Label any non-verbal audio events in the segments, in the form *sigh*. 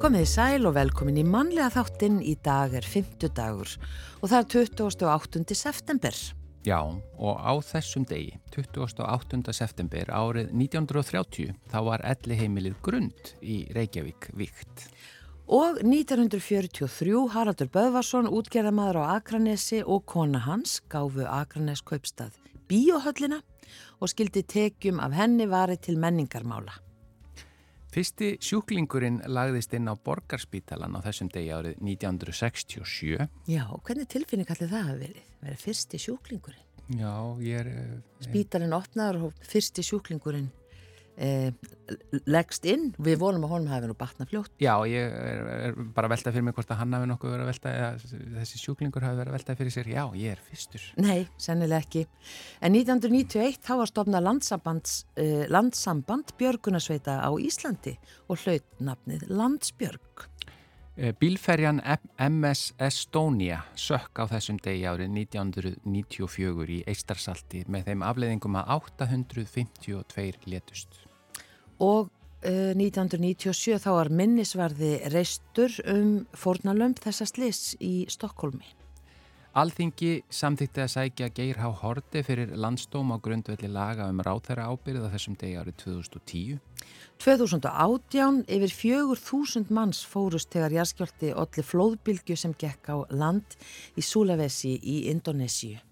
Komið sæl og velkomin í mannlega þáttinn í dag er 50 dagur og það er 28. september. Já, og á þessum degi, 28. september árið 1930, þá var elli heimilið grund í Reykjavík vikt. Og 1943 Haraldur Böðvarsson, útgerðamadur á Akranesi og kona hans gáfu Akranes kaupstað bíóhöllina og skildi tekjum af henni varið til menningarmála. Fyrsti sjúklingurinn lagðist inn á borgarspítalan á þessum degi árið 1967. Já, hvernig tilfinning allir það hafi verið? Verið fyrsti sjúklingurinn? Já, ég er... Eh, Spítalinn opnaður og fyrsti sjúklingurinn eh, leggst inn. Við vonum að honum hafi nú batna fljótt. Já, ég er, er bara að velta fyrir mig hvort að hann hafi nokkuð verið að velta eða þessi sjúklingur hafi verið að velta fyrir sér. Já, ég er fyrstur. Nei, sennileg ekki. En 1991 þá var stofna landsamband, eh, landsamband Björgunasveita á Íslandi og hlautnafnið Landsbjörg. Eh, Bílferjan MS Estonia sökk á þessum degi árið 1994 í Eistarsalti með þeim afleiðingum að 852 letust og uh, 1997 þá var minnisvarði reistur um fornalömp þessa slis í Stokkólmi. Alþingi samþýtti að sækja Geir Há Horti fyrir landstóm á grundvelli laga um ráþæra ábyrð á þessum degi árið 2010. 2018 yfir 4000 manns fórust þegar jæskjálti allir flóðbylgu sem gekk á land í Sulawesi í Indonésiu.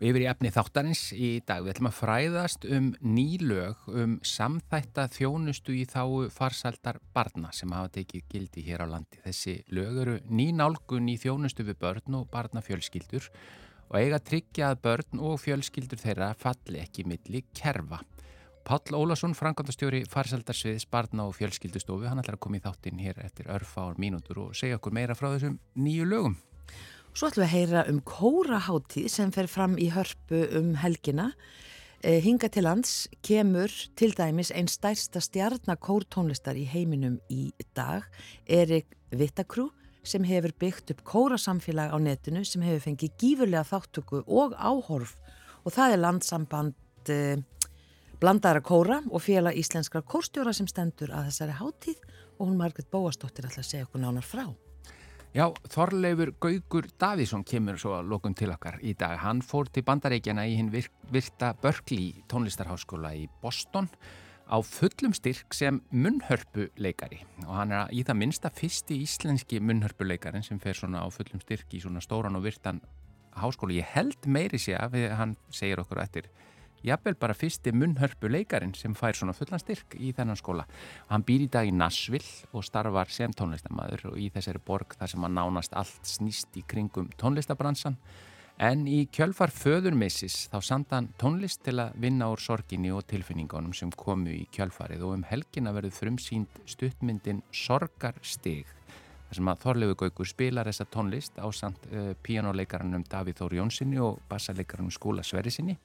Yfir í efni þáttarins í dag við ætlum að fræðast um nýlög um samþætta þjónustu í þáu farsaldar barna sem hafa tekið gildi hér á landi. Þessi lög eru nýnálgun í þjónustu við börn og barnafjölskyldur og eiga tryggja að börn og fjölskyldur þeirra falli ekki milli kerfa. Páll Ólason, frangandastjóri farsaldarsviðis barna og fjölskyldustofu, hann ætlar að koma í þáttinn hér eftir örfa ár mínútur og segja okkur meira frá þessum nýju lögum. Svo ætlum við að heyra um kóraháttíð sem fer fram í hörpu um helgina. E, hinga til lands kemur til dæmis einn stærsta stjarnakórtónlistar í heiminum í dag, Erik Vittakrú, sem hefur byggt upp kórasamfélag á netinu sem hefur fengið gífurlega þáttöku og áhorf og það er landsamband e, blandara kóra og félag íslenskra kórstjóra sem stendur að þessari háttíð og hún Margret Bóastóttir ætla að segja okkur nánar frá. Já, Þorleifur Gaugur Davísson kemur svo að lokum til okkar í dag. Hann fór til bandareikjana í hinn virta Berkeley tónlistarháskóla í Boston á fullum styrk sem munnhörpuleikari og hann er í það minsta fyrsti íslenski munnhörpuleikarin sem fer svona á fullum styrk í svona stóran og virtan háskóla. Ég held meiri sé að hann segir okkur eftir jafnvel bara fyrsti munnhörpu leikarin sem fær svona fullan styrk í þennan skóla. Og hann býr í dag í Nashville og starfar sem tónlistamæður og í þessari borg þar sem hann nánast allt snýst í kringum tónlistabransan. En í kjölfar föðurmissis þá sanda hann tónlist til að vinna úr sorginni og tilfinningunum sem komu í kjölfarið og um helgina verður frumsýnd stuttmyndin Sorgarstig þar sem að Þorlegu Gaugur spilar þessa tónlist á samt uh, píjánuleikaranum Davíð Þóri Jónssoni og bassaleikaranum Skúla Sverisinni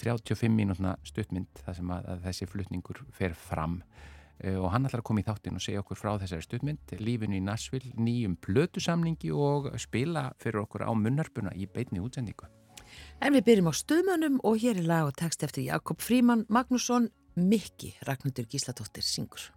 35 mínútna stuttmynd þar sem að, að þessi flutningur fer fram uh, og hann ætlar að koma í þáttin og segja okkur frá þessari stuttmynd, lífinu í Nashville, nýjum plötusamningi og spila fyrir okkur á munnarpuna í beitni útsendingu. En við byrjum á stöðmönnum og hér er lag og text eftir Jakob Fríman Magnússon, Mikki Ragnhildur Gíslatóttir syngur.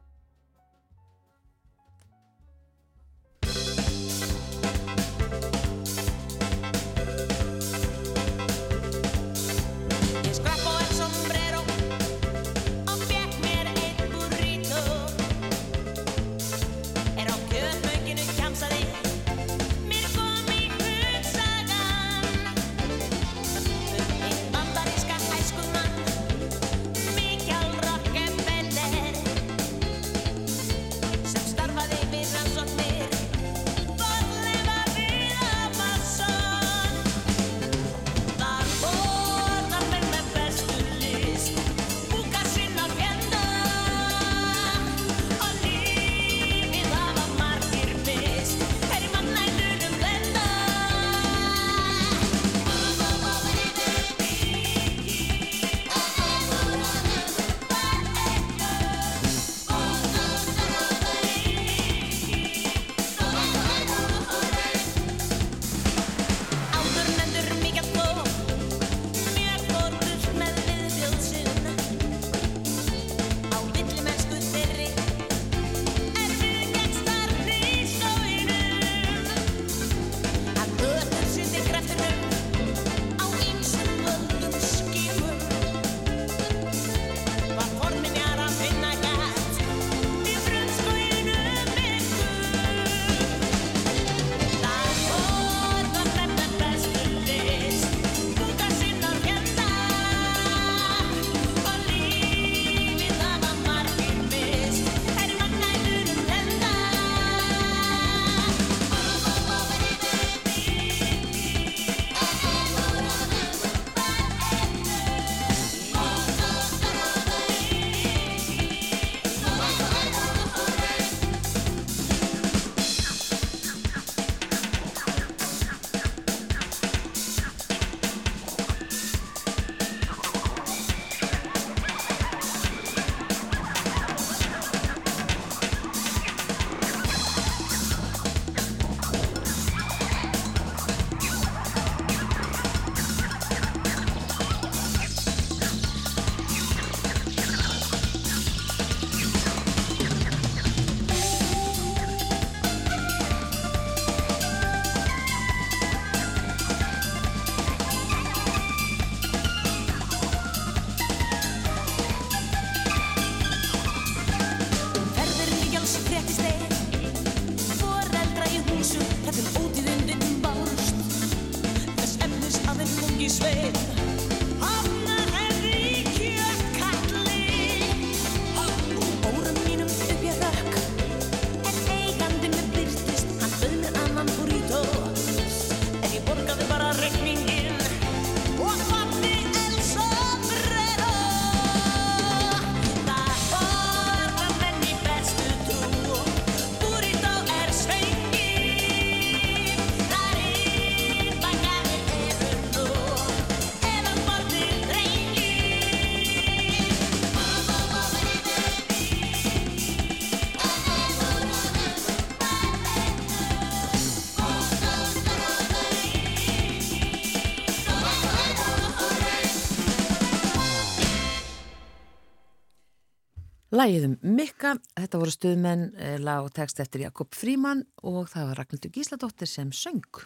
Lægið um Mikka, þetta voru stuðmenn eh, lag og text eftir Jakob Fríman og það var Ragnhildur Gísladóttir sem söng.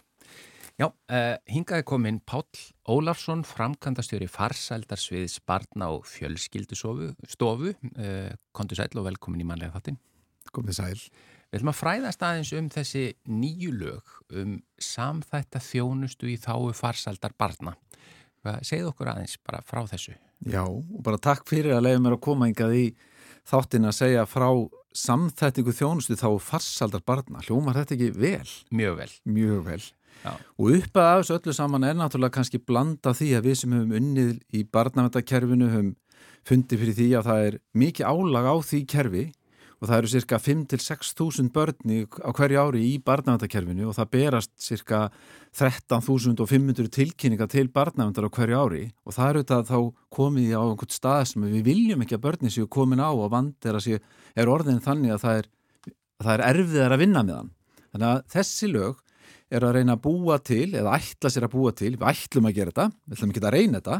Já, uh, hingaði komin Páll Ólafsson, framkantastjóri farsældarsviðs barna og fjölskyldustofu. Uh, eh, Kondur sæl og velkomin í manlega þáttin. Komið sæl. Við ætlum að fræðast aðeins um þessi nýju lög um samþætta þjónustu í þáu farsældar barna. Segð okkur aðeins bara frá þessu. Já, og bara takk fyrir að leiða mér að koma yngað í þáttin að segja frá samþættingu þjónustu þá farsaldar barna. Hljómar þetta ekki vel? Mjög vel. Mjög vel. Já. Og uppað af þessu öllu saman er náttúrulega kannski blanda því að við sem höfum unnið í barnavæntakerfinu höfum fundið fyrir því að það er mikið álag á því kerfi og það eru cirka 5-6 þúsund börni á hverju ári í barnavæntakerfinu og það berast cirka 13.500 tilkynninga til barnavæntar á hverju ári og það eru þetta þá komið á einhvern stað sem við viljum ekki að börni séu komin á og vand er, sé, er orðin þannig að það er, að það er erfiðar að vinna með hann. Þannig að þessi lög er að reyna að búa til eða ætla sér að búa til, við ætlum að gera þetta, við ætlum ekki að reyna þetta,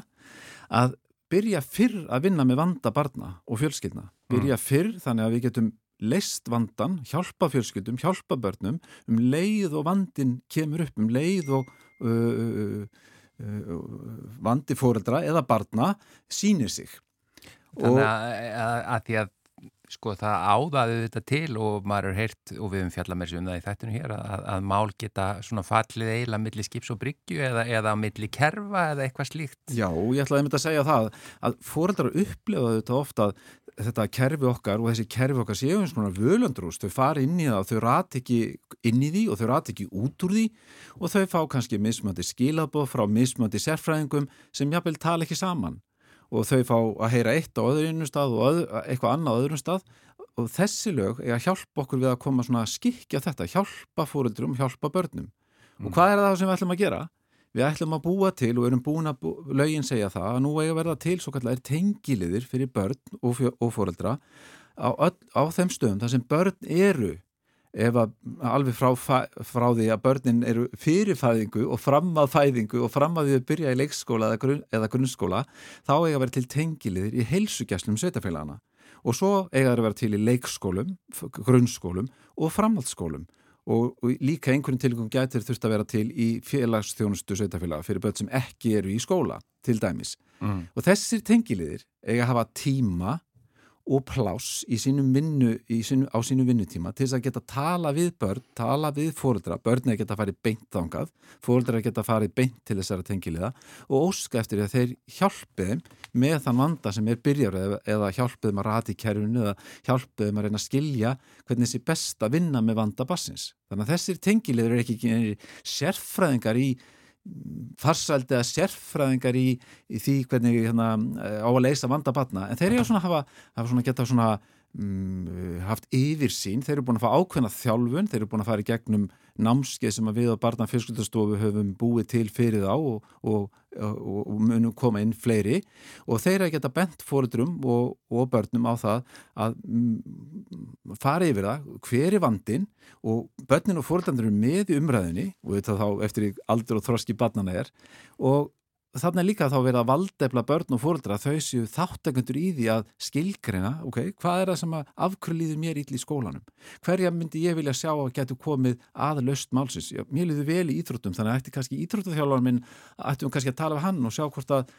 að byrja fyrr að vinna með vanda barna og fjölskyldna. Byrja mm. fyrr þannig að við getum leist vandan, hjálpa fjölskyldum, hjálpa börnum um leið og vandin kemur upp, um leið og uh, uh, uh, vandi fóreldra eða barna sínir sig. Þannig að, að, að því að sko það áðaði þetta til og maður er heyrt og við um það í þættinu hér að, að mál geta svona fallið eiginlega millir skips og bryggju eða, eða millir kerfa eða eitthvað slíkt. Já, ég ætlaði að mynda að segja það að fóreldrar upplefaðu þetta ofta að þetta kerfi okkar og þessi kerfi okkar séu eins og völandrúst, þau fari inn í það og þau rati ekki inn í því og þau rati ekki út úr því og þau fá kannski mismöndi skilabóð frá mismöndi sérfræðingum sem jafnvel tala ekki saman og þau fá að heyra eitt á öðru stað og öð, eitthvað annað á öðrum stað og þessi lög er að hjálpa okkur við að koma svona að skikja þetta, hjálpa fóruldrum, hjálpa börnum. Mm. Og hvað er það sem við ætlum að gera? Við ætlum að búa til og erum búin að bú, lögin segja það að nú eiga verða til svo kallar tengiliðir fyrir börn og, og fóruldra á, á þeim stöðum þar sem börn eru ef að alveg frá, frá því að börnin eru fyrir fæðingu og fram að fæðingu og fram að því að byrja í leikskóla eða, grunn, eða grunnskóla þá eiga að vera til tengiliðir í heilsugjastlum sveitafélagana og svo eiga að vera til í leikskólum, grunnskólum og framhaldsskólum. Og, og líka einhvern tilgum gætir þurft að vera til í félagsþjónustu sveitafélaga fyrir börn sem ekki eru í skóla til dæmis. Mm. og þessir tengiliðir eiga að hafa tíma og pláss vinnu, sínu, á sínu vinnutíma til þess að geta tala við börn, tala við fóruldra, börn er geta farið beint þángað, fóruldra geta farið beint til þessara tengiliða og óska eftir að þeir hjálpiðum með þann vanda sem er byrjar eða, eða hjálpiðum að rati kerfinu eða hjálpiðum að reyna að skilja hvernig þessi best að vinna með vanda bassins. Þannig að þessir tengiliður er ekki sérfræðingar í farsældi eða sérfræðingar í, í því hvernig hérna, á að leysa vanda batna en þeir eru svona að hafa, hafa svona geta svona um, haft yfirsýn. Þeir eru búin að fá ákveðna þjálfun þeir eru búin að fara í gegnum námskeið sem við á barna fjölskyldastofu höfum búið til fyrir þá og, og, og, og munum koma inn fleiri. Og þeir eru að geta bent fóruðrum og börnum á það að mm, fara yfir það hver er vandin og börnin og fóruðandur eru með í umræðinni og þetta þá eftir aldur og þroski barnana er og þannig líka þá verða að valdefla börn og fóröldra þau séu þáttakundur í því að skilgreina, ok, hvað er það sem afhverju líður mér íll í skólanum? Hverja myndi ég vilja sjá að getur komið að löst málsins? Já, mér líður vel í íþróttum, þannig að eftir kannski íþróttaþjálfan minn ættum við kannski að tala við hann og sjá hvort að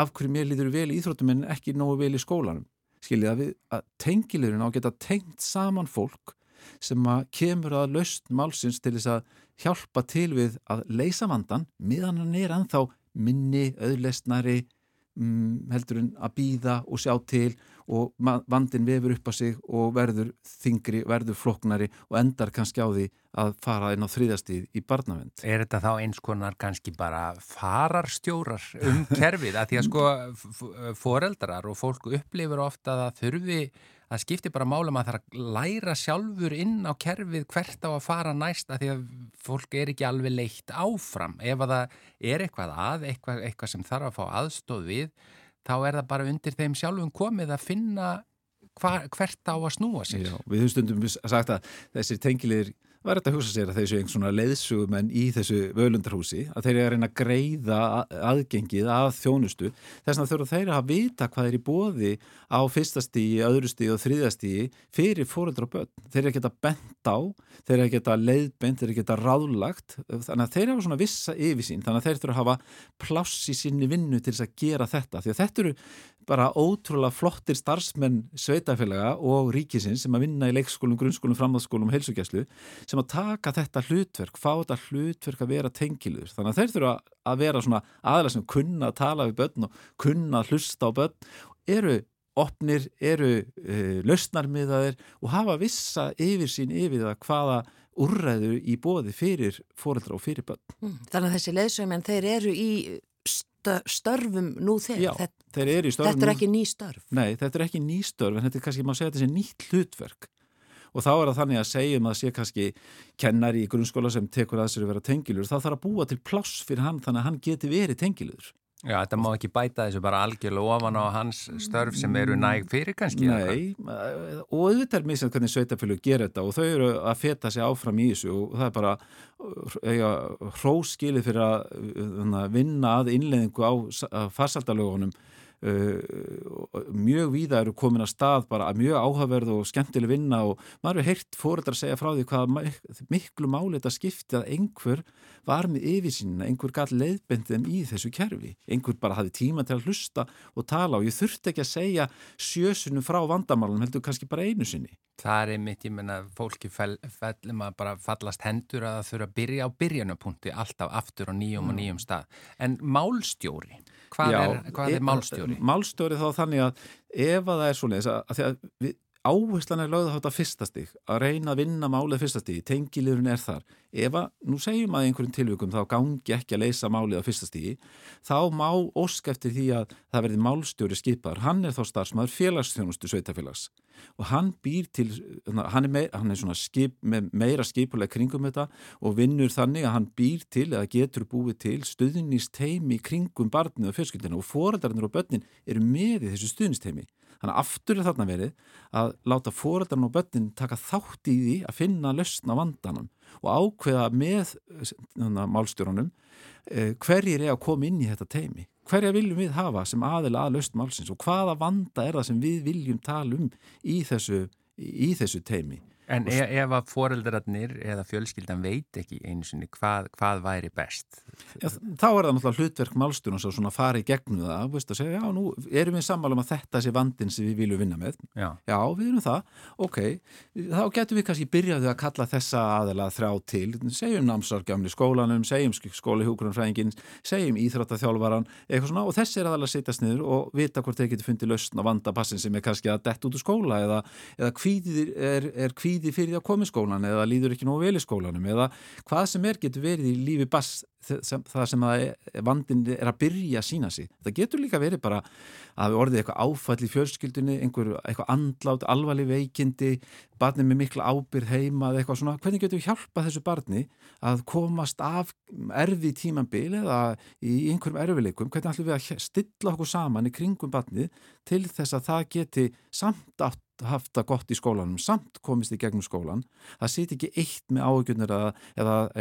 afhverju mér líður vel í íþróttum en ekki nógu vel í skólanum. Skiljið að, að tengilurinn á að geta tengt saman fólk sem að kemur að löst málsins til þess að hjálpa til við að leysa vandan meðan hann er anþá minni, auðlesnari um, heldur en að býða og sjá til og vandin vefur upp á sig og verður þingri, verður floknari og endar kannski á því að fara inn á þriðastíð í barnavend. Er þetta þá eins konar kannski bara fararstjórar um kerfið? Því að *laughs* sko foreldrar og fólk upplifur ofta að þurfi það skiptir bara málum að það er að læra sjálfur inn á kerfið hvert á að fara næst að því að fólk er ekki alveg leitt áfram. Ef að það er eitthvað að, eitthvað, eitthvað sem þarf að fá aðstóð við, þá er það bara undir þeim sjálfum komið að finna hva, hvert á að snúa sér. Já, við höfum stundum sagt að þessir tengilegir var þetta að hugsa sér að þessu einhvern svona leiðsugumenn í þessu völundarhúsi að þeir eru að reyna að greiða aðgengið að þjónustu þess að þurfa þeir að vita hvað er í bóði á fyrstastígi, öðrustígi og þriðastígi fyrir fóröldra og börn. Þeir eru að geta bent á, þeir eru að geta leiðbent, þeir eru að geta ráðlagt þannig að þeir hafa svona vissa yfirsýn þannig að þeir þurfa að hafa pláss í sinni vinnu til þess að gera þetta því að þetta eru bara ótrúlega flottir starfsmenn sveitafélaga og ríkisins sem að vinna í leikskólum, grunnskólum, framhaldsskólum og heilsugjæslu sem að taka þetta hlutverk, fá þetta hlutverk að vera tengilur. Þannig að þeir þurfa að vera svona aðlæg sem kunna að tala við börn og kunna að hlusta á börn eru opnir, eru uh, lausnarmiðaðir og hafa vissa yfir sín yfir það hvaða úrræður í bóði fyrir fóreldra og fyrir börn. Mm, þannig að þessi leðsögum þeir eru í störfum nú þegar. Já, þetta, þeir eru í störfum. Þetta er ekki ný störf. Nei, þetta er ekki ný störf en þetta er kannski, maður segja, þetta er nýtt hlutverk og þá er það þannig að segjum að sé kannski kennari í grunnskóla sem tekur að sér að vera tengilur, þá þarf að búa til pláss fyrir hann þannig að hann geti verið tengilur. Já, þetta má ekki bæta þessu bara algjörlega ofan á hans störf sem eru næg fyrir kannski. Nei, og auðvitað er misað hvernig sveitafjölu gerir þetta og þau eru að feta sig áfram í þessu og það er bara eiga hróskilið fyrir að vinna að innleðingu á farsaldalögunum Uh, mjög víða eru komin að stað bara mjög áhugaverð og skemmtileg vinna og maður hefur heyrt fóreldrar að segja frá því hvað miklu máli þetta skipti að einhver var með yfirsýnina, einhver gæti leiðbendið í þessu kerfi, einhver bara hafi tíma til að hlusta og tala og ég þurfti ekki að segja sjösunum frá vandamálunum heldur kannski bara einu sinni. Það er einmitt, ég menna, fólki fellum að bara fallast hendur að það þurfa að byrja á byrjanupunkti alltaf aftur á nýjum og nýjum stað. En málstjóri, hvað, Já, er, hvað er málstjóri? Málstjóri þá þannig að ef að það er svona, að því að við, áherslan er lögða þátt að fyrsta stík, að reyna að vinna málið fyrsta stík, tengilurinn er þar. Ef að, nú segjum að einhverjum tilvíkum þá gangi ekki að leysa málið á fyrsta stíki, þá má ósk eftir því að það verði málstjóri skipar. Hann er þá starfsmæður félagsþjónustu sveitafélags og hann býr til, hann er, meir, hann er svona skip, meira skipuleg kringum þetta og vinnur þannig að hann býr til eða getur búið til stuðnisteimi kringum barnið og fjölskyldinu og foreldarinn og börnin eru með í þessu stuðnisteimi. Þannig aftur er þarna verið að láta foreldarinn og börnin taka þátt í því að finna löstna vandanum og ákveða með málstjórunum eh, hverjir er að koma inn í þetta teimi hverja viljum við hafa sem aðila að löst málsins og hvaða vanda er það sem við viljum tala um í þessu, í þessu teimi. En e ef að foreldrarnir eða fjölskyldan veit ekki einu sinni hvað, hvað væri best? Já, þá er það náttúrulega hlutverk málstunum að fara í gegnum það, veist að segja, já, nú erum við sammála um að þetta sé vandin sem við viljum vinna með. Já, já við erum það, ok, þá getum við kannski byrjaði að kalla þessa aðela þrjá til, segjum námsargjamni skólanum, segjum skólihjókurunfræðingin, segjum íþróttaþjálfaran, eitthvað svona og þessi er aðalega að setjast niður og vita hvort þeir getur fundið lausn á vandapassin sem er kannski að dett út úr skóla eða, eða kvíði fyrir að koma í skólan eða líður ekki nógu vel í skólanum eða hvað sem er getur verið í lífi bass það sem að vandin er að byrja að sína sig. Það getur líka verið bara að við orðið eitthvað áfall í fjölskyldunni, einhver, eitthvað andlátt, alvarleg veikindi, barni með mikla ábyrð heima eða eitthvað svona. Hvernig getur við hjálpað þessu barni að komast af erfi tímanbíl eða í einhverjum erfileikum? Hvernig ætlum við að stilla okkur saman í kringum barni til þess að það geti samt átt haft það gott í skólanum, samt komist í gegnum skólan, það sýti ekki eitt með áhugjurnar eða,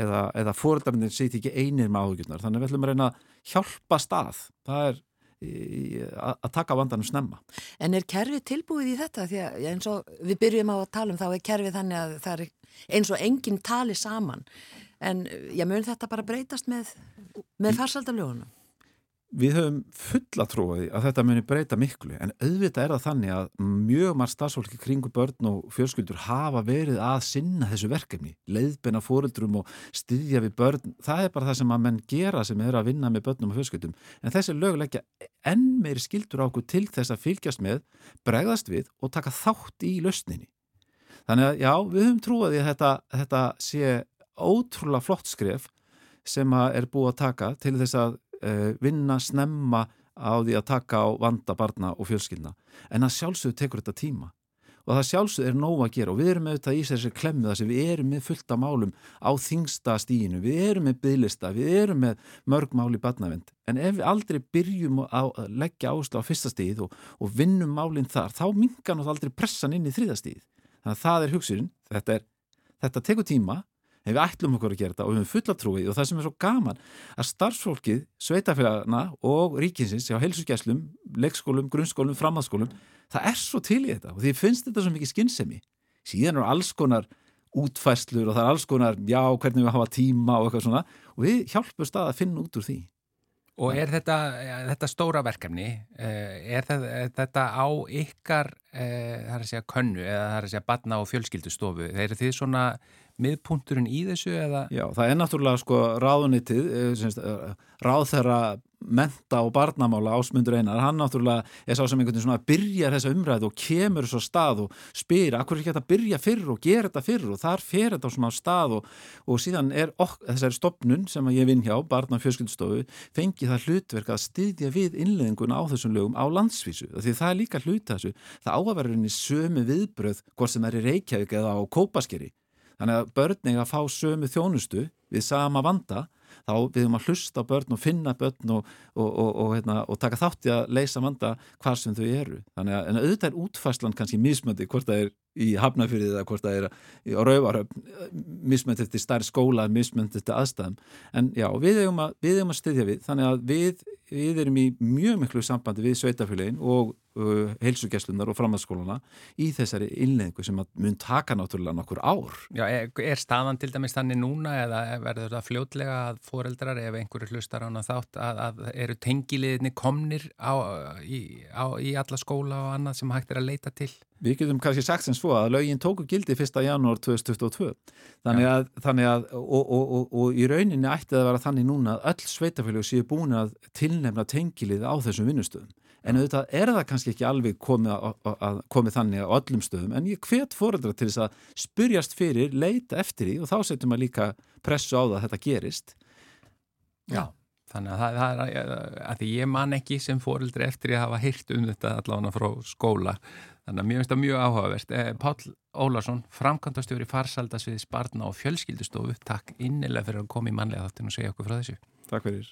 eða, eða, fóröldarnir sýti ekki einir með áhugjurnar þannig að við ætlum að reyna að hjálpa stað það er að taka vandanum snemma. En er kerfið tilbúið í þetta? Því að eins og við byrjum á að tala um þá er kerfið þannig að það er eins og enginn tali saman en ég mun þetta bara breytast með, með farsaldalögunum Við höfum fulla trúið að þetta muni breyta miklu en auðvitað er það þannig að mjög marg stafsfólki kringu börn og fjölskyldur hafa verið að sinna þessu verkefni, leiðbenna fóruldrum og styðja við börn. Það er bara það sem að menn gera sem er að vinna með börnum og fjölskyldum. En þessi lögulegja enn meiri skildur á okkur til þess að fylgjast með, bregðast við og taka þátt í lausninni. Þannig að já, við höfum trúið að þetta, þetta sé ótrúlega flott skref sem er búið að taka til þess að vinna snemma á því að taka á vanda barna og fjölskyldna. En að sjálfsögðu tekur þetta tíma. Og það sjálfsögðu er nóg að gera. Og við erum þetta í þessi klemmu þar sem við erum með fullta málum á þingsta stíinu, við erum með bygglista, við erum með mörg mál í barnavend en ef við aldrei byrjum að leggja ásla á fyrsta stíð og, og vinnum málinn þar, þá mingar náttúrulega aldrei pressan inn í þriða stíð þannig að það er hugsurinn, þetta, er, þetta tekur tíma en við ætlum okkur að gera þetta og við höfum fulla trúið og það sem er svo gaman að starfsfólkið, sveitafélagana og ríkinsins á helsugæslum, leikskólum, grunnskólum, framhaldsskólum það er svo til í þetta og því finnst þetta svo mikið skinnsemi síðan eru alls konar útfæslur og það er alls konar já, hvernig við hafa tíma og eitthvað svona og við hjálpum stað að finna út úr því Og er þetta, þetta stóra verkefni, eh, er þetta, á ykkar, það er að segja, könnu eða það er að segja batna og fjölskyldustofu? Þeir eru þið svona miðpunturinn í þessu eða? Já, það er náttúrulega sko ráðunitið, eh, eh, ráð þeirra menta og barnamála ásmundur einar, hann náttúrulega er sá sem einhvern veginn svona að byrja þessa umræðu og kemur svo stað og spyr akkur er ekki þetta að byrja fyrr og gera þetta fyrr? Og þar fer þetta á svona stað og, og síðan er ok, þessari stopnun sem ég vinn hjá, barna og fjölskyldustofu fengi það hlutverk að styðja við innleðinguna á þessum lögum á landsvísu. Því það er líka hluta þessu, það áverðurinn í sömu viðbröð hvort sem er í Reykjavík eða á Kópaskeri Þannig að börn eiga að fá sömu þjónustu við sama vanda þá við höfum að hlusta börn og finna börn og, og, og, hérna, og taka þátti að leysa vanda hvað sem þau eru. Þannig að auðvitað er útfæslan kannski mismöndi hvort það er í Hafnafyrðið eða hvort það er á Rauvaröfn, mismöndi eftir starf skóla, mismöndi eftir aðstæðum. En já, við höfum að, að styðja við þannig að við, við erum í mjög miklu sambandi við sveitafélagin og heilsugjæslunar og framhaldsskóluna í þessari innleðingu sem mun taka náttúrulega nokkur ár. Já, er, staðan til dæmis þannig núna eða verður það fljótlega að foreldrar ef einhverju hlustar án að þátt að, að eru tengiliðinni komnir á, í, á, í alla skóla og annað sem hægt er að leita til? Við getum kannski sagt sem svo að lögin tóku gildi 1. janúar 2022 þannig að, þannig að og, og, og, og í rauninni ætti að vera þannig núna að öll sveitafélag séu búin að tilnefna tengilið á þessum vinnustöðum en auðvitað er það kannski ekki alveg komið, að, að, komið þannig á öllum stöðum en ég hvet fóreldra til þess að spurjast fyrir, leita eftir því og þá setjum maður líka pressu á það að þetta gerist. Já, þannig að það er að því ég man ekki sem fóreldri eftir að hafa hýrt um þetta allavega frá skóla. Þannig að mér finnst það mjög áhugavert. Eh, Pál Ólarsson, framkvæmdastjóri farsaldasviðis barna og fjölskyldustofu takk innilega fyrir að koma í manlega þáttin og segja okkur frá þessu. Takk fyrir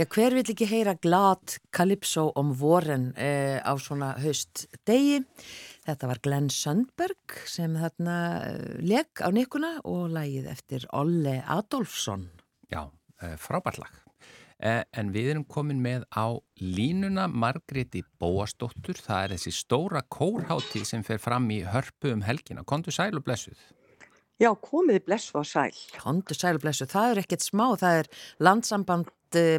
Já, hver vil ekki heyra glad Calypso om voren eh, á svona höst degi? Þetta var Glenn Sundberg sem þarna eh, legg á nikuna og lagið eftir Olle Adolfsson. Já, eh, frábært lag. Eh, en við erum komin með á línuna Margreti Bóastóttur. Það er þessi stóra kórhátti sem fer fram í hörpu um helgina. Kondu sæl og blessuð. Já, komiði blessu á sæl. Kondu sæl og blessuð. Það er ekkert smá. Það er landsamband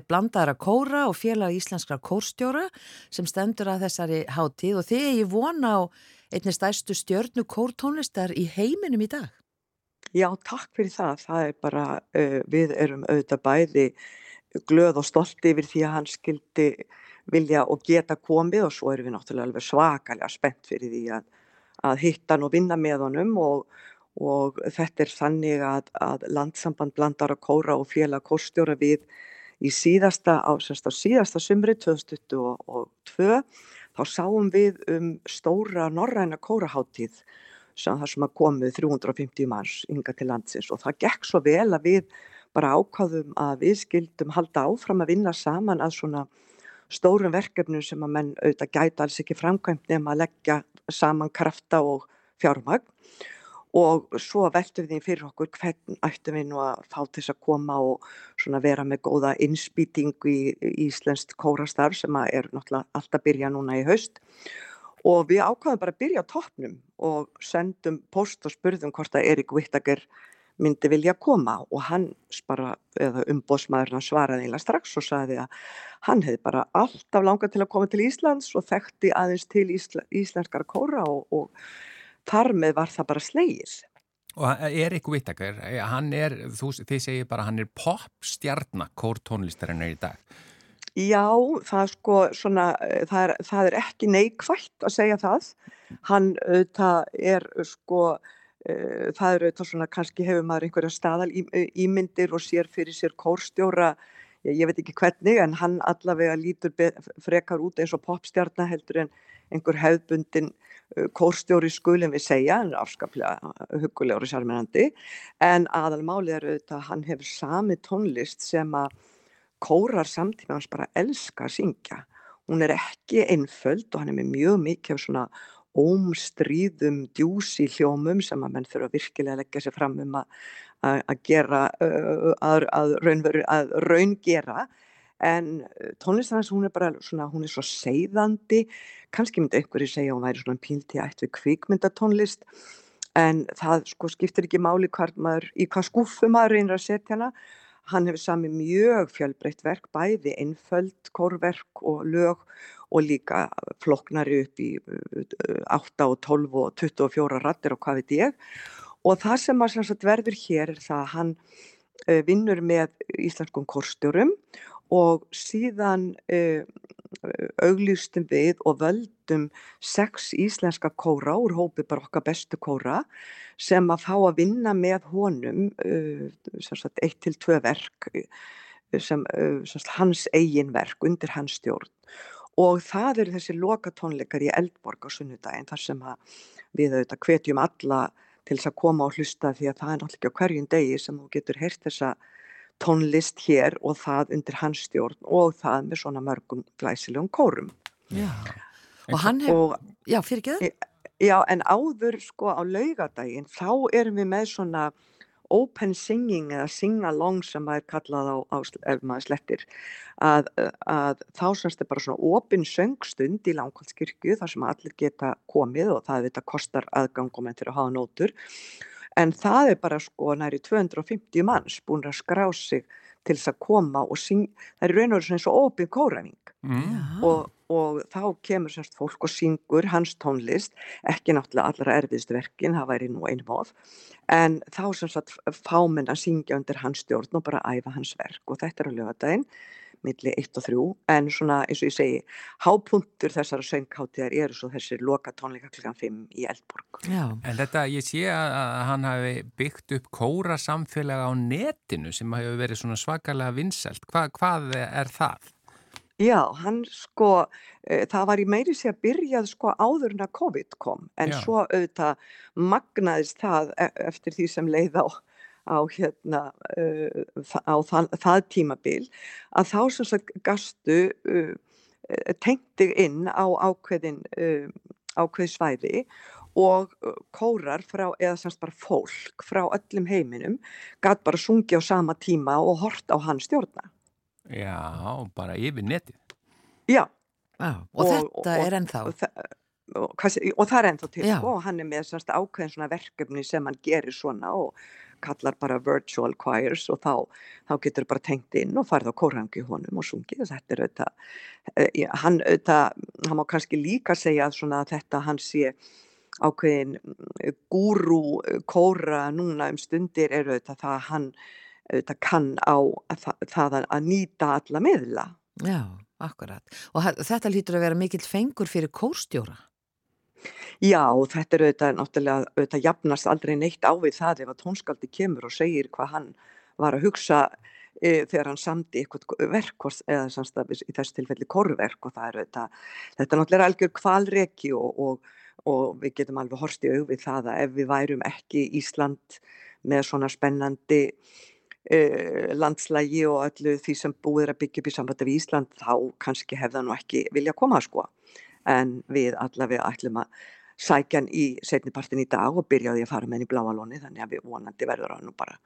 blandaðara kóra og félag íslenskra kórstjóra sem stendur að þessari háttíð og þið er ég vona á einni stærstu stjörnu kórtónlistar í heiminum í dag. Já, takk fyrir það. Það er bara, uh, við erum auðvitað bæði glöð og stolt yfir því að hann skildi vilja og geta komið og svo erum við náttúrulega alveg svakalega spennt fyrir því að, að hitta hann og vinna með honum og, og þetta er þannig að, að landsamband blandar að kóra og félag kórstjóra við í síðasta, á, á síðasta sumri 2022 þá sáum við um stóra norræna kóraháttíð sem það sem að komið 350 manns yngar til landsins og það gekk svo vel að við bara ákváðum að við skildum halda áfram að vinna saman að svona stórum verkefnum sem að menn auðvitað gæta alls ekki framkvæmt nema að leggja saman krafta og fjármagn og svo veltum við því fyrir okkur hvern ættum við nú að fá til þess að koma og svona vera með góða innspýtingu í, í Íslenskt kórastar sem að er náttúrulega alltaf byrja núna í haust. Og við ákvaðum bara að byrja á toppnum og sendum post og spurðum hvort að Erik Wittager myndi vilja koma. Og hann bara, eða umbóðsmaðurinn hann svaraði eiginlega strax og sagði að hann hefði bara alltaf langað til að koma til Íslands og þekkti aðeins til Ísla, íslenskara kóra og, og þar með var það bara slegir. Og Erik Whittaker, hann er, þú, þið segir bara hann er popstjarnar kórtónlistarinn er í dag. Já, það, sko, svona, það, er, það er ekki neikvægt að segja það. Hann það er sko Eh, það eru þetta svona, kannski hefur maður einhverja staðal eh, ímyndir og sér fyrir sér kórstjóra, ég, ég veit ekki hvernig, en hann allavega lítur frekar út eins og popstjarnar heldur en einhver hefðbundin eh, kórstjóri skulum við segja, hann er afskaplega hugulegur og sérmennandi, en aðalmálið er auðvitað að hann hefur sami tónlist sem að kórar samtíma hans bara elska að syngja. Hún er ekki einföld og hann er með mjög mikið svona ómstríðum djúsi hljómum sem að menn þurfa virkilega að leggja sér fram um að, að gera, að, að, að raun en tónlistarnas hún er bara svona, hún er svo seiðandi, kannski myndi einhverju segja hún væri svona pílti ætt við kvikmyndatónlist. En það sko skiptir ekki máli hvað maður, í hvað skúfu maður reynir að setja hana. Hann hefur sami mjög fjölbreytt verk, bæði einföld, kórverk og lög og líka floknari upp í 8 og 12 og 24 rattir og hvað veit ég. Og það sem að verður hér er það að hann vinnur með íslenskum kórstjórum og síðan uh, auglýstum við og völdum sex íslenska kóra úr hópi bara okkar bestu kóra sem að fá að vinna með honum uh, sagt, eitt til tvö verk sem, uh, sagt, hans eigin verk undir hans stjórn. Og það eru þessi loka tónleikar í Eldborg á sunnudaginn þar sem við auðvitað hvetjum alla til þess að koma og hlusta því að það er náttúrulega hverjum degi sem þú getur heyrt þessa tónlist hér og það undir hans stjórn og það með svona mörgum glæsilegum kórum. Já, og hann hefur, já fyrir ekki það? Já, en áður sko á laugadaginn þá erum við með svona open singing eða sing-along sem maður kallað á, á ef maður slettir að, að þá semst er bara svona opin söngstund í langkvöldskirkju þar sem allir geta komið og það þetta kostar aðgangum en til að hafa nótur en það er bara sko næri 250 manns búin að skrá sig til þess að koma og syng, það er raun og veru svona opið kóræning mm. og, og þá kemur semst fólk og syngur hans tónlist, ekki náttúrulega allra erfiðstu verkin, það væri nú einum of en þá semst fáminn að syngja undir hans stjórn og bara æfa hans verk. Og þetta er á lögadaginn milli 1 og 3 en svona eins og ég segi hápuntur þessara söngkáttiðar eru svo þessir loka tónleika klukkan 5 í Eldborg Já. En þetta ég sé að hann hafi byggt upp kóra samfélag á netinu sem hafi verið svona svakalega vinsælt Hva, hvað er það? Já, hann sko, e, það var í meiri sé að byrjað sko áður en að COVID kom en Já. svo auðvitað magnaðist það e eftir því sem leið á á hérna uh, á það, það tímabil að þá sem sagt gastu uh, tengdi inn á ákveðin uh, ákveð svæði og uh, kórar frá, eða semst bara fólk frá öllum heiminum gæt bara sungi á sama tíma og hort á hann stjórna. Já, bara yfir netið. Já. Já og, og þetta og, er ennþá. Og, og það er ennþá til sko, og hann er með ákveðin svona verkefni sem hann gerir svona og kallar bara virtual choirs og þá, þá getur bara tengt inn og farið á kórangi honum og sungið þetta er auðvitað, eh, hann auðvitað, hann má kannski líka segja að þetta hann sé ákveðin mm, gúrú eh, kóra núna um stundir er auðvitað það að hann auðvitað kann á það, það að nýta alla miðla. Já, akkurat. Og þetta lítur að vera mikill fengur fyrir kórstjóra. Já, þetta er auðvitað náttúrulega, auðvitað jafnast aldrei neitt á við það ef að tónskaldi kemur og segir hvað hann var að hugsa e, þegar hann samdi eitthvað verk eða samstafis í þessu tilfelli korverk og það er auðvitað, þetta er náttúrulega algjör kvalreki og, og og við getum alveg horst í auðvið það að ef við værum ekki Ísland með svona spennandi uh, landslægi og öllu því sem búið er að byggja upp í sambandi við Ísland þá kannski hefða nú ekki vilja koma sko en við allavega ætlum að sækjan í setnipartin í dag og byrjaði að fara með henni í bláalóni þannig að við vonandi verður hann nú bara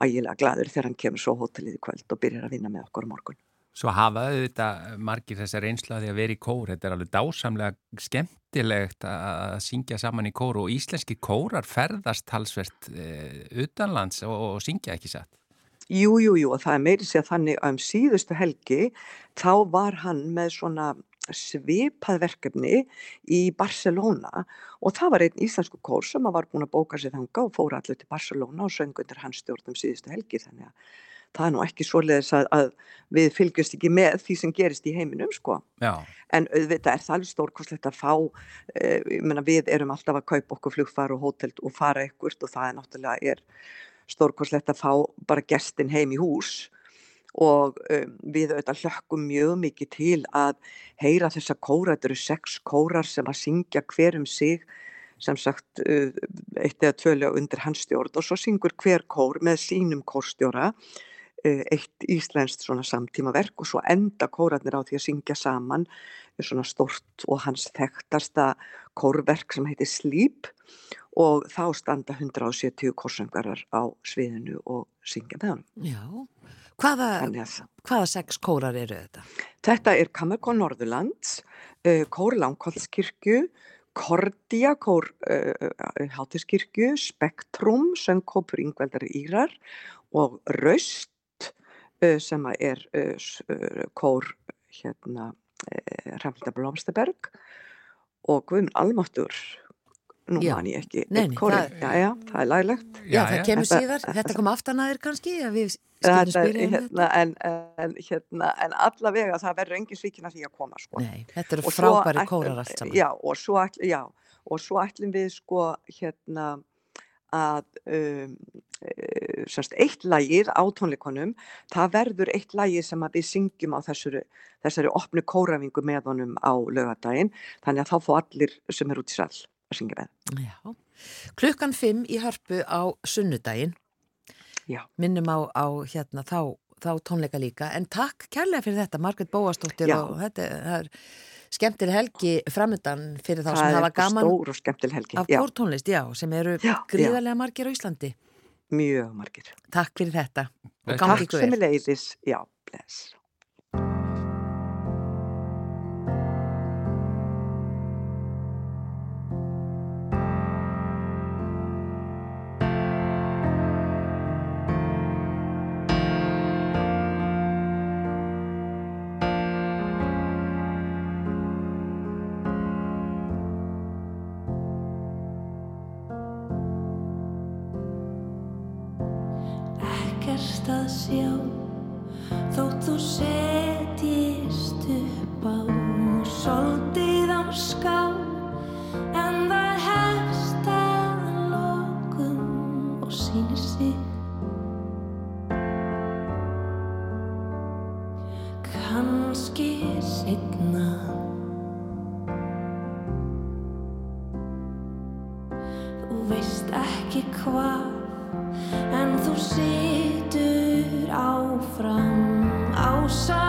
ægilega gladur þegar hann kemur svo hótelið í kvöld og byrjar að vinna með okkur morgun. Svo hafaðu þetta margir þessar einslaði að vera í kór, þetta er alveg dásamlega skemmtilegt að syngja saman í kór og íslenski kórar ferðast halsvert e, utanlands og, og syngja ekki satt. Jú, jú, jú og það er meiri sér þannig að um síðustu helgi þá var hann með svona svipað verkefni í Barcelona og það var einn íslensku kór sem var búin að bóka sér þanga og fóra allir til Barcelona og söngundir hans stjórnum síðustu helgi þannig að það er nú ekki svoleiðis að, að við fylgjast ekki með því sem gerist í heiminum sko. en auðvitað er það alveg stórkoslegt að fá eh, menna, við erum alltaf að kaupa okkur flugfar og hótel og fara ekkert og það er náttúrulega er stórkoslegt að fá bara gestin heim í hús og um, við auðvitað hlökkum mjög mikið til að heyra þessa kóra, þetta eru sex kórar sem að syngja hver um sig sem sagt uh, eitt eða tvölega undir hans stjórn og svo syngur hver kór með sínum kórstjóra Eh, eitt íslenskt svona samtímaverk og svo enda kórarnir á því að syngja saman svona stort og hans þekktasta kórverk sem heitir Sleep og þá standa 170 kórsöngarar á sviðinu og syngja með hann. Já, hvaða, hvaða sex kórar eru þetta? Þetta er Kammerkón Norðurlands, uh, Kór Langholtskirkju, Kordia, Kór uh, Hátiskirkju, Spektrum, Söngkópur Yngveldar Írar og Raust Eh, sem er eh, eh, kór hérna Hrafnilda Blómstaberg og Guðmund Almáttur nú man ég ekki Nei, það, já, já, það er laglegt. Já, það kemur þetta, síðar, þetta kom aftan aðeir kannski þetta, hérna, en, en, hérna, en allavega það verður engin svíkina því að koma sko. Nei, þetta eru frábæri kórar allt saman. Já, og svo, já, og svo ætlum við sko hérna að um, e, semst, eitt lægið á tónleikonum, það verður eitt lægið sem við syngjum á þessari, þessari opnu kórafingu með honum á lögadaginn, þannig að þá fá allir sem er út í sall að syngja með. Já. Klukkan 5 í hörpu á sunnudaginn, Já. minnum á, á hérna, þá, þá tónleika líka, en takk kærlega fyrir þetta, Margret Bóastóttir og þetta er skemmtileg helgi framöndan fyrir þá sem hafa gaman af kórtónlist, já, sem eru gríðarlega margir á Íslandi. Mjög margir. Takk fyrir þetta. Takk sem er leiðis, já, bless. Áfram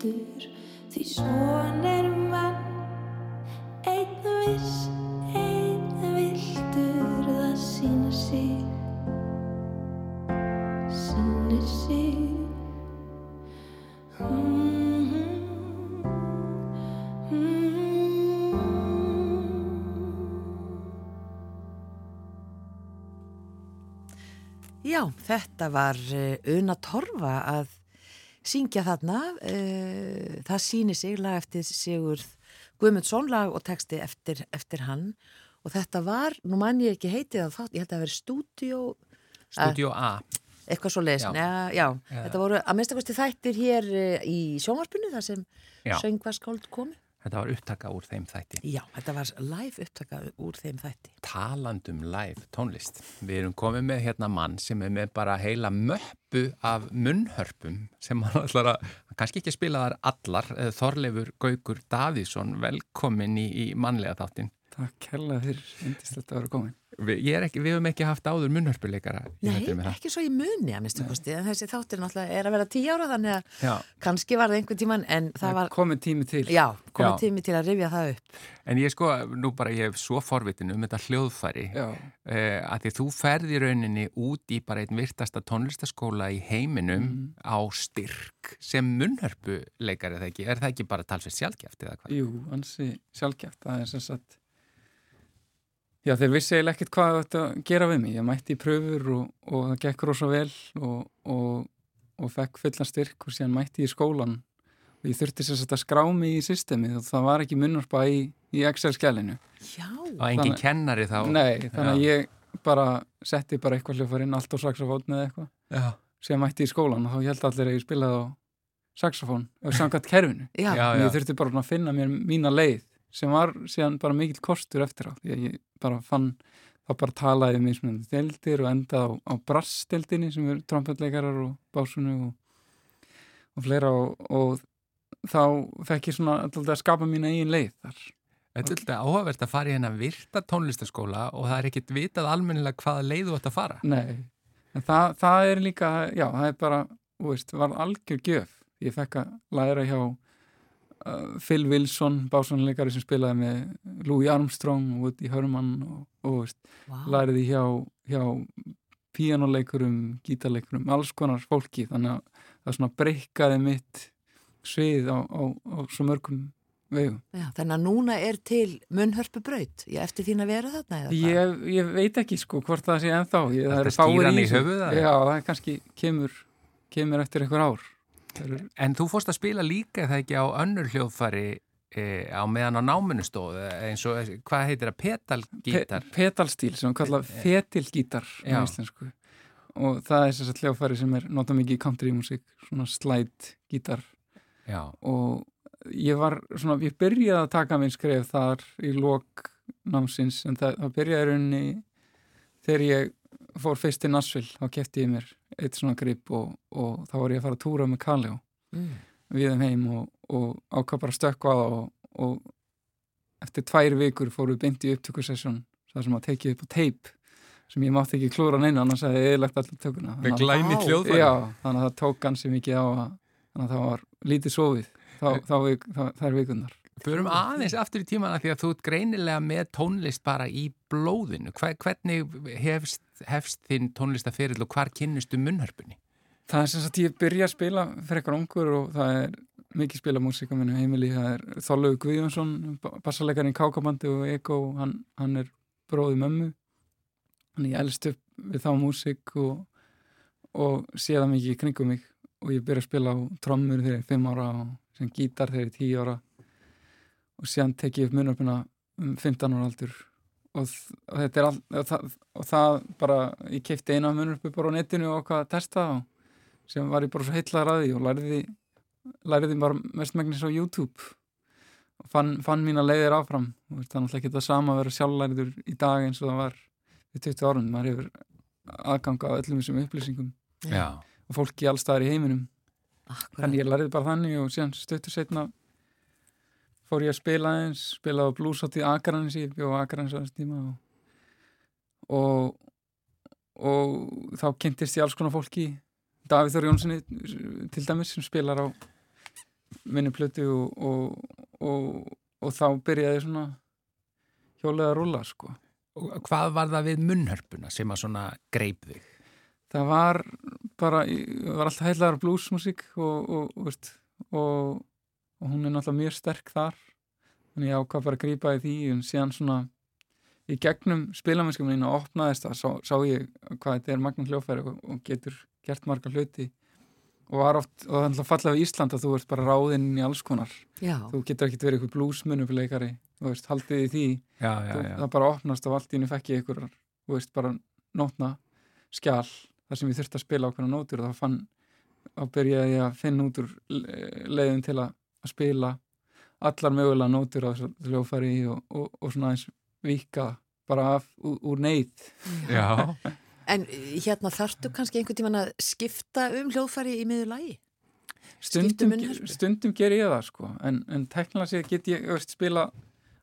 stiltur því svon er menn einn viss, einn viltur það sýnir sig sýnir sig. Mm Já, þetta var uh, Una Torfa að syngja þarna. Uh, það síni sig lag eftir Sigurð Guðmundsson lag og texti eftir, eftir hann. Og þetta var, nú mann ég ekki heitið að þátt, ég held að það veri stúdíó, Studio A. eitthvað svo leis. Já. Já. já, þetta voru að minnstakosti þættir hér í sjónvarpinu þar sem söngvaskáld komi. Þetta var upptaka úr þeim þætti. Já, þetta var live upptaka úr þeim þætti. Talandum live tónlist. Við erum komið með hérna mann sem er með bara heila möppu af munnhörpum sem hann ætlar að, kannski ekki spila þar allar, eh, Þorleifur Gaukur Davíðsson, velkomin í, í mannlega þáttin. Takk kærlega fyrir, indislegt að vera komin. Við, ég er ekki, við höfum ekki haft áður munnhörpuleikara. í Nei, það? ekki svo í muni að minnstu kosti, en þessi þáttir náttúrulega er að vera tíu ára þannig að Já, kannski var það einhvern tíman en það var, komið tími til. já, komið Já. tími til að rifja það upp. en ég sko, nú bara ég hef svo forvitin um þetta hljóðfæri eh, að því þú ferði rauninni út í bara einn virtasta tónlistaskóla í heiminum Mhm. á styrk sem munnhörpuleikar er það ekki, er það ekki bara talsveit sjálfgeft eða hvað? jú, ansi sjálfgeft. Það er sem sagt, já þeir vissi eiginlega ekkert hvað þetta gera við mig. Ég mætti í pröfur og, og það gekk rosa vel og, og, og fekk fullan styrk og síðan mætti ég í skólan og ég þurfti sagt að skrá mig í systemið og það var ekki munnarpa í, í Excel-skjælinu. Já, Og engin Þannig- kennari þá? Nei, þannig að Já. ég bara setti bara eitthvað hljófarinn allt á saxofón eða eitthvað. Já, Síðan mætti ég í skólan og þá held allir að ég spilaði á saxofón og samkvæmt kerfinu. já, Já, og ég þurfti bara að finna mér mína leið sem var síðan bara mikill kostur eftir á því að ég bara fann þá bara talaði um mismunandi deldir og enda á, á brassdeldinni sem eru trompetleikarar og básunu og, og fleira og, og þá fekk ég svona alltaf að skapa mína eigin leið þar þetta er alltaf áhugavert að fara í hennar virta tónlistaskóla og það er ekkit vitað almennilega hvaða leið þú ætti að fara. Nei, en það, það er líka já, það er bara, þú veist, var algjör gjöf ég fekk að læra hjá Phil Wilson básónuleikari sem spilaði með Louis Armstrong og Woody Herman og, og veist, Vá. læriði hjá, hjá píanoleikurum, gítarleikurum, alls konar fólki þannig að það svona breykaði mitt svið á, á, á svo mörgum vegum. Já, þannig að núna er til munnhörpu braut, ég eftir þín að vera þarna eða hvað? Ég, ég veit ekki sko hvort það sé ennþá ég, það Ertu eru að fáir skýra hann í eða? Já, það er kannski kemur, kemur eftir einhver ár Það En þú fórst að spila líka það ekki á önnur hljóðfæri e, á meðan á náminu stóð eins og, hvað heitir það, petalgítar? Pe pedalstíl sem við kalla fetilgítar á íslensku. Og það er þess að hljófæri sem er nota mikið í country músík, svona slide gítar. Já, og ég var svona, ég byrjaði að taka minn skref þar í lok námsins en það, það byrjaði rauninni þegar ég fór fyrst til Nashville þá kefti ég mér eitt svona grip og, og þá var ég að fara að túra með Kaljó Mm. við þeim heim og, og ákvað bara að stökkva á það og, og eftir tvær vikur fóru við beint í upptökusessjón þar sem að tekið upp á teip sem ég mátti ekki klúra neina annars hefði ég eðlagt allir tökuna Með að- hljóðfæri. Já, þannig að það tók gansi mikið á að þannig að það var lítið sofið þá, þá, þá, þær vikunar Förum aðeins aftur í tímana því að þú ert greinilega með tónlist bara í blóðinu. Hver, hvernig hefst, hefst þinn tónlistaferill og hvar kynnistu munnhörpunni? Það er sem sagt ég byrja að spila fyrir eitthvað ungur og það er mikið spila músík á minni heimili, það er Þorlaugur Guðjónsson, bassalegarinn Kákabandi og Ego, hann, hann er bróði mömmu. Hann ég elst upp við þá músík og, og sé það mikið í kringum mig. Og ég byrja að spila á trommur þegar ég er 5 ára og sem gítar þegar ég er 10 ára og síðan tek ég upp munnarpuna um 15 ára aldur og, og þetta er all, og, það, og það bara, ég keipti eina munnarpu bara á netinu og hvað að testa og sem var ég bara svo heitlaður að því og læriði, læriði bara mestmægnis á YouTube og fann, fann mína leiðir áfram og veist, það er náttúrulega ekki það sama að vera sjálflæriður í dag eins og það var við 20 árum, maður hefur aðgang á öllum þessum upplýsingum Já. og fólki allstaðar í heiminum Akkurat. þannig ég læriði bara þannig og síðan stöttu setna fór ég að spila eins spilaði á bluesátt í Akranis ég bjóð á Akranis á þessum tíma og, og og þá kynntist ég alls konar fólki Davíð Þór Jónssoni til dæmis sem spilar á minni plötu og, og, og, og þá byrjaði svona hjólið að rúla sko Og hvað var það við munnhörpuna sem að svona greip þig? það var bara, ég var alltaf heilaður af bluesmusík og, og, og, veist, og, og hún er náttúrulega mjög sterk þar. Þannig ég ákvað bara að grípa í því en síðan svona í gegnum spilamennskum mínu opnaðist það, sá, sá ég hvað þetta er magna hljófæri og, og getur gert marga hluti. Og var oft, og það er alltaf fallið á Ísland að þú ert bara ráðinn í alls konar. Já, þú getur ekkert verið eitthvað bluesmunupleikari þú veist, haldið í því. Já, þú, það bara opnast og allt í henni fekk ég ykkur þú veist, bara nótna skjál þar sem ég þurfti að spila ákveðna nótur. Og þá fann, þá byrjaði ég að finna út úr le- leiðin til að, að spila allar mögulega nótur á þessu hljófæri og, og, og svona eins vika bara af, úr, úr neyð. Já. en hérna þarftu kannski einhvern tíman að skipta um hljóðfæri í miður lagi? Stundum, um stundum ger ég það sko. En, en teknilega sér get ég veist, spila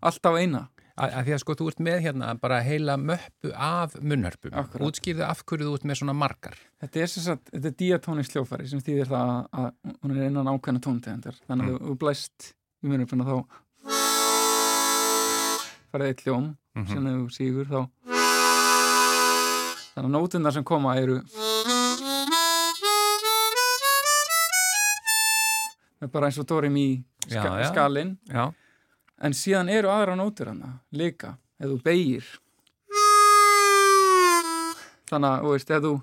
alltaf eina Að, að því að sko þú ert með hérna bara heila möppu af munnhörpum. Útskýrðu af hverju þú ert með svona margar. Þetta er sem sagt, þetta er diatónisk hljófæri sem þýðir það að, að hún er innan ákveðna tóntegundar þannig að þú blæst í munupuna þá farið eitt hljóm Mhm. sem þú sígur þá þannig að nótundar sem koma eru er bara eins og Dóri Mí ska, Já, já. En síðan eru aðra nótur hana líka, ef þú beigir þannig að, þú veist, ef þú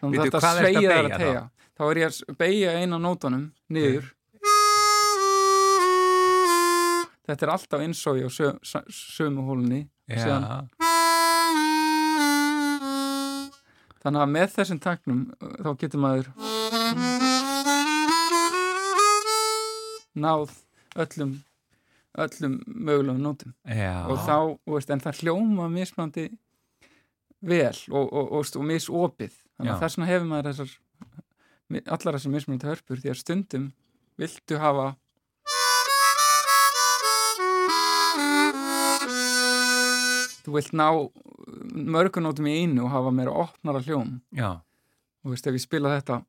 þannig að þetta ertu að tegja þá? er ég að beigja eina nótunum niður. Þetta er alltaf innsói á sö, sö, sömu hólunni síðan. Þannig að með þessum taknum uh, þá getur maður náð öllum öllum mögulegum nótum Já. og þá, veist, en það hljóma mismandi vel og, og, og, og misopið þannig að þess vegna hefur maður þessar allar þessar mismandi hörpur því að stundum viltu hafa þú vilt ná mörgunótum í einu og hafa meira opnara hljóm Já. og veist, ef ég spila þetta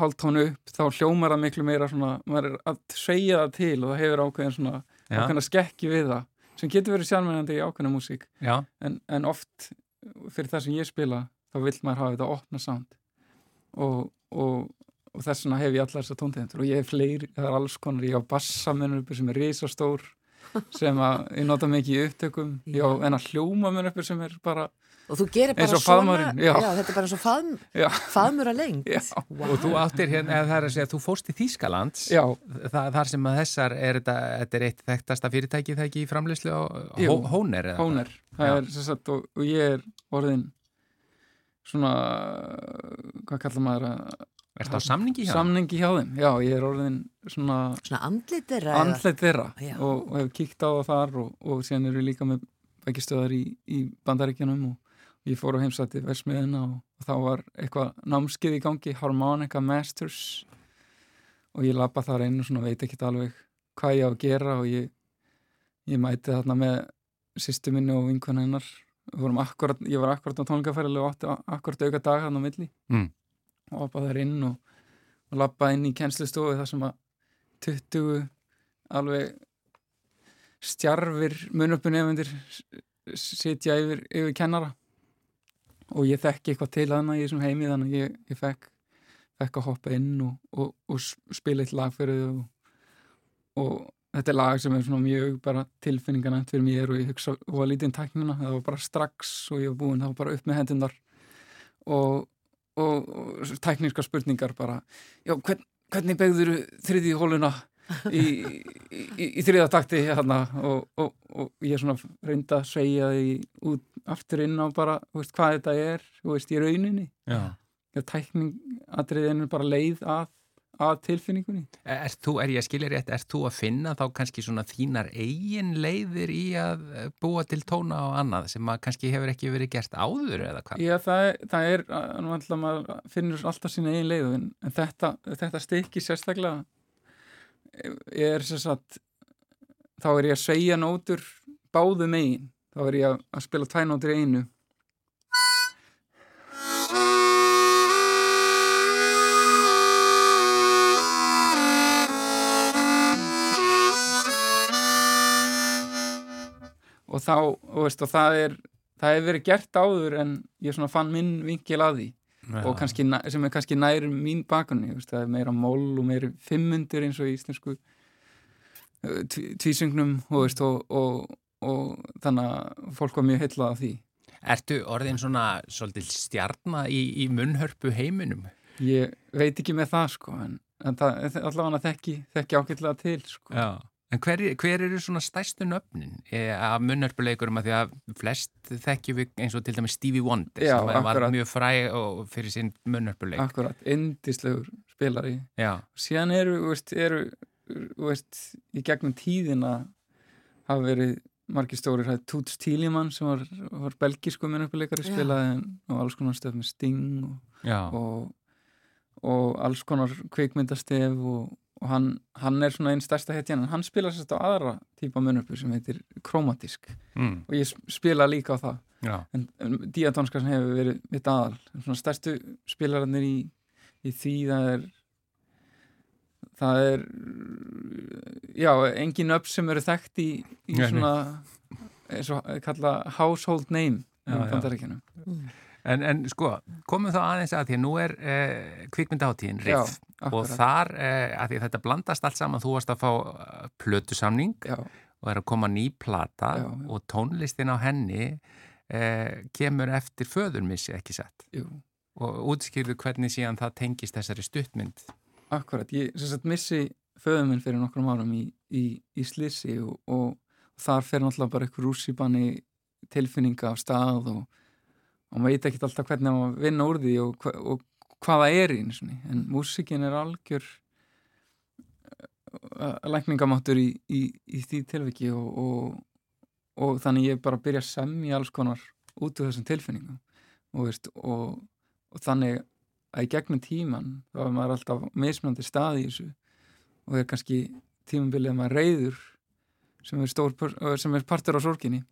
hálftónu upp þá hljómar það miklu meira svona, maður er að segja það til og það hefur ákveðin svona Já. ákveðin skekki við það sem getur verið sjálfmennandi í ákveðina músík. Já. en, en oft fyrir það sem ég spila þá vill maður hafa þetta opna sound. Og, og, og þess vegna hef ég allar þessar tóntegundur og ég hef fleiri, það er alls konar ég á bassamennur uppi sem er risastór sem að ég nota mikið í upptökum. Ég á enna hljómamenn uppi sem er bara Og þú gerir bara svona, faðmurinn, já. þetta er bara eins og faðm, já, faðmur að lengt. Já. Og þú áttir hérna, eða það er að segja, þú fóst í Þýskalands. já, Það, þar sem að þessar, er þetta, þetta er eitt þekktasta fyrirtæki það ekki í framleyslu. Hó- Hóner? eða Hóner Já. það er sem sagt og, og ég er orðin svona hvað kallar maður að Ertu á samningi hjá? samningi hjá þeim, já, ég er orðin svona Svona andlit þeirra andlet þeirra Já. og, og hef kíkt á það þar og, og síðan eru líka með bækistöðar í, í bandaríkjanum og ég fór á heimsætti versmiðina og, og þá var eitthvað námskið í gangi Harmonica Masters. Og ég lappa þar einu svona veit ekki alveg hvað ég á að gera og ég, ég mæti þarna með sýstu minni og vinkun hennar. Akkurat, ég var akkurat á tónleikaferðilega og átti akkurat auka dag hann á milli. Mm. og lappa þar inn og, og lappa inn í kennslustofu þar sem að 20 alveg stjarfir munöpunefendir sitja yfir, yfir kennara og ég þekki eitthvað til hana í þessum heimi þannig að ég, ég fekk, fekk að hoppa inn og, og, og spila eitt lag fyrir þau og, og þetta er lag sem er svona mjög bara tilfinninganænt fyrir mér og ég hugsa og að lítið um tæknina, það var bara strax og ég var búinn, það var bara upp með hendundar og, tækniska spurningar bara já, hvern, hvernig begður þriði hóluna í, í, í, í þriða takti hérna og, og, og ég svona reynda að segja því út aftur inn á bara þú veist, hvað þetta er þú veist, í rauninni Já. tækningatriðin er bara leið að, að tilfinningunni Er þú, er ég að skilja rétt, er þú að finna þá kannski svona þínar eigin leiðir í að eh, búa til tóna og annað sem að kannski hefur ekki verið gert áður eða hvað? Já, það er, það er nú alltaf maður finnur alltaf sína eigin leið en þetta, þetta stykki sérstaklega er sem sagt þá er ég að segja nótur báðu megin, þá er ég að, spila tvænótur í einu. Og þá, og veist, og það er það hefur verið gert áður en ég svona fann minn vinkil að því og kannski, sem er kannski nær mín bakunni, það er meira mól og meira fimmundur eins og í íslensku uh, tví- tvísöngnum og, og, og, þannig að fólk var mjög heillað af því Ertu orðin svona svolítið stjarnar í, í munnhörpu heiminum? ég veit ekki með það sko en, en það, allavega þekki, þekki ágætlega til sko. Já. En hver, hver eru svona stærstu nöfnin eh, af munnhörpuleikurum að því að flest þekkjum við eins og til dæmis Stevie Wonder Já, sem var akkurat. mjög fræ og fyrir sinn munnhörpuleik. akkurat, indislegur spilari Já, síðan eru, veist, eru veist, í gegnum tíðina hafa verið margir stórir hæði Toots Tílimann sem var, var belgisku minnuppileikari Já. spilaði og alls konar stöf með Sting og, og, og alls konar kvikmyndastef og, og hann, hann er svona einn stærsta hetjan en hann spila sérst á aðra típa minnuppi sem heitir Chromatisk. Mm, og ég spila líka á það. Já, en, en Diatonska sem hefur verið mitt aðal. Svona stærstu spilararnir í, í því það er það er já, engin upp sem eru þekkt í, í svona eins og kalla household name Já, já. En, en sko, komum þá aðeins að því að nú er eh, kvikmyndaháttíðin RIF og akkurat. þar, eh, að því að þetta blandast allt saman, þú varst að fá eh, plötusamning já, og er að koma ný plata Já, já. og tónlistin á henni eh, kemur eftir föðurmissi, ekki sett jú, og útskýrðu hvernig síðan það tengist þessari stuttmynd akkurat ég sagt missi föðum minn fyrir nokkrum árum í, í, í slissi og, og þar fer náttúrulega bara eitthvað rússipanni tilfinninga af stað og, og maður veit ekki alltaf hvernig maður vinna úr því og, og hvað það er í en músikin er algjör uh, lækningamáttur í, í, í því tilviki og, og, og þannig ég bara byrja að semja alls konar út úr þessum tilfinningum. Veist, og, þannig að í gegnum tíman þá er maður alltaf mismunandi stað í þessu. Og er kannski tímabilið að maður reyður sem er, sem er partur á sorginni.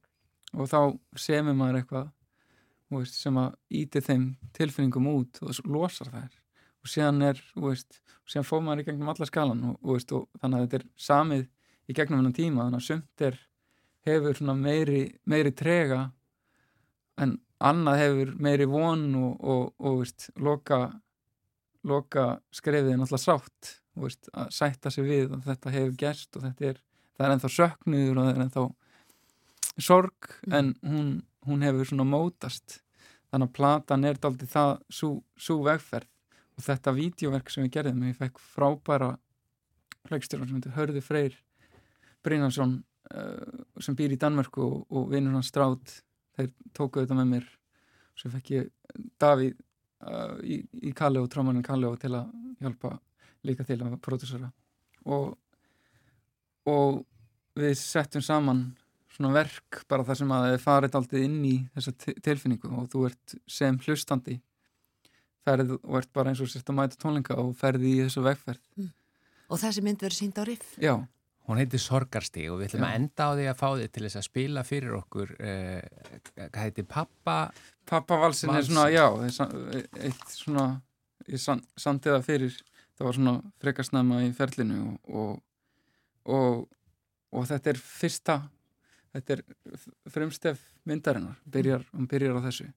Og þá semur maður eitthvað veist, sem að íti þeim tilfinningum út og losar þær. Og síðan er, þú veist, og síðan fór maður í gegnum alla skalan og, og, veist, og þannig að þetta er samið í gegnum hennan tíma þannig að sumt er hefur svona meiri, meiri trega en annað hefur meiri von og, og, loka loka skrefið er náttúrulega sátt að sætta sig við að þetta hefur gerst og þetta er, það er ennþá söknuður og það er ennþá sorg en hún, hún hefur svona mótast. Þannig að platan er daldið það svo vegferð. Og þetta vídeoverk sem við gerðum ég fekk frábæra leikstjóran sem heitir Hörði Freyr Brynjarsson uh, sem býr í Danmörku og, og vinnur hans strátt þeir tókuðu þetta með mér. Svo fekk ég Davíð uh, í, í Kalli og trámanin Kalli og til að hjálpa líka til að pródúsera. Og, og við settum saman svona verk bara þar sem að þið farið aldrei inn í þessa ti- tilfinningu og þú ert sem hlustandi ferð og ert bara eins og sérst að mæta tónleika og ferði í þessu vegferð Og þessi mynd verður sínd á riff. Já, Hún heitir Sorgarstíg og við ætlum Já. að enda á því að fá þig til þess að spila fyrir okkur uh, hvað heitir Pappa Pappavalsin er Valsinn. svona, já, eitt svona, ég san, sandi það fyrir, það var svona frekarsnæma í ferlinu og, og, og, og þetta er fyrsta, þetta er frumstef myndarinnar, byrjar, hún byrjar á þessu.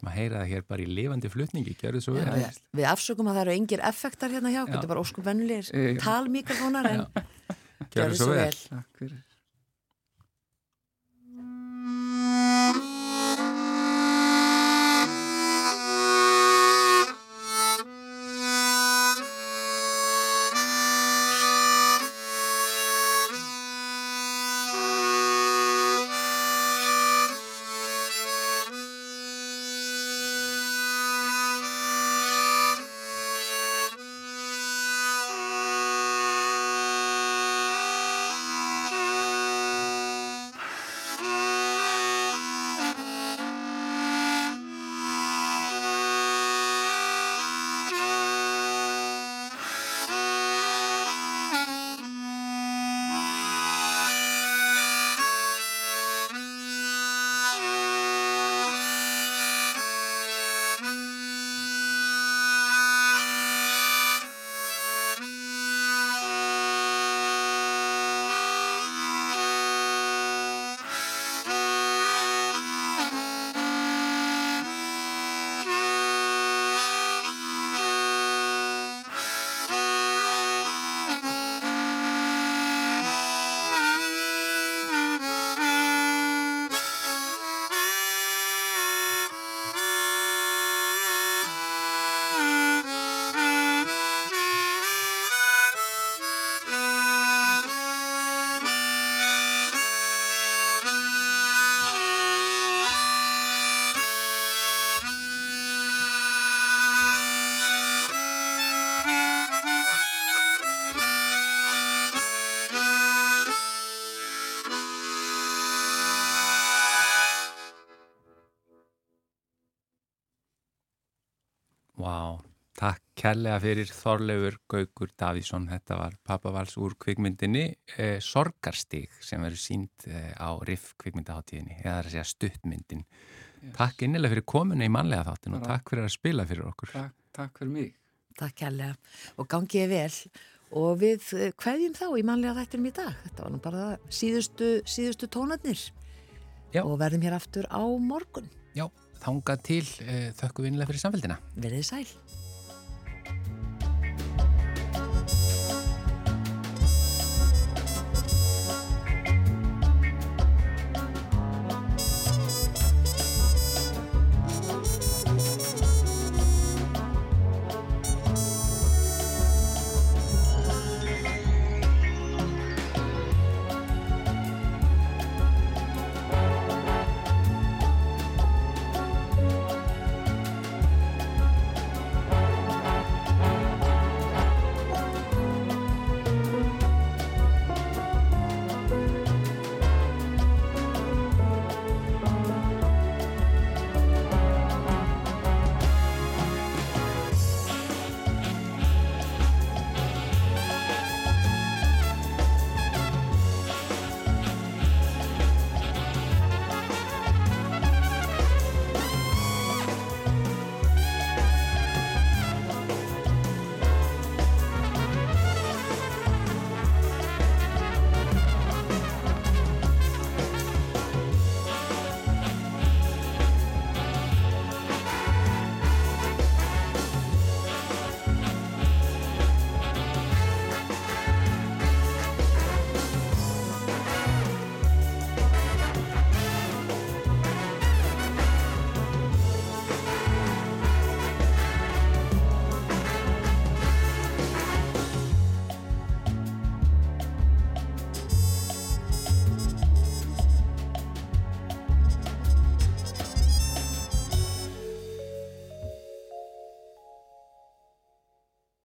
Að heyra það hér bara í lifandi flutningi, gjörðu svo vel. Já, við, við afsökum að það eru engir effektar hérna hjá, Já. þetta er bara óskum vennilegir Eh, talmikrofónar en Gjörðu svo vel. Takk kærlega fyrir Þorleifur Gaukur Davíðsson. Þetta var pappavals úr kvikmyndinni eh, Sorgarstíg sem verður sínd eh, á RIF kvikmyndaháttíðinni, eða það er að segja stuttmyndin. Yes. Takk innilega fyrir komuna í mannlega þáttin og takk fyrir að spila fyrir okkur. Takk, takk fyrir mig. takk kærlega og gangið vel og við eh, kveðjum þá í mannlega þættinum í dag þetta var nú bara síðustu, síðustu tónarnir Já. og verðum hér aftur á morgun Já, þangað til, eh, þökkum við innilega fyrir samfélgina. verðið sæl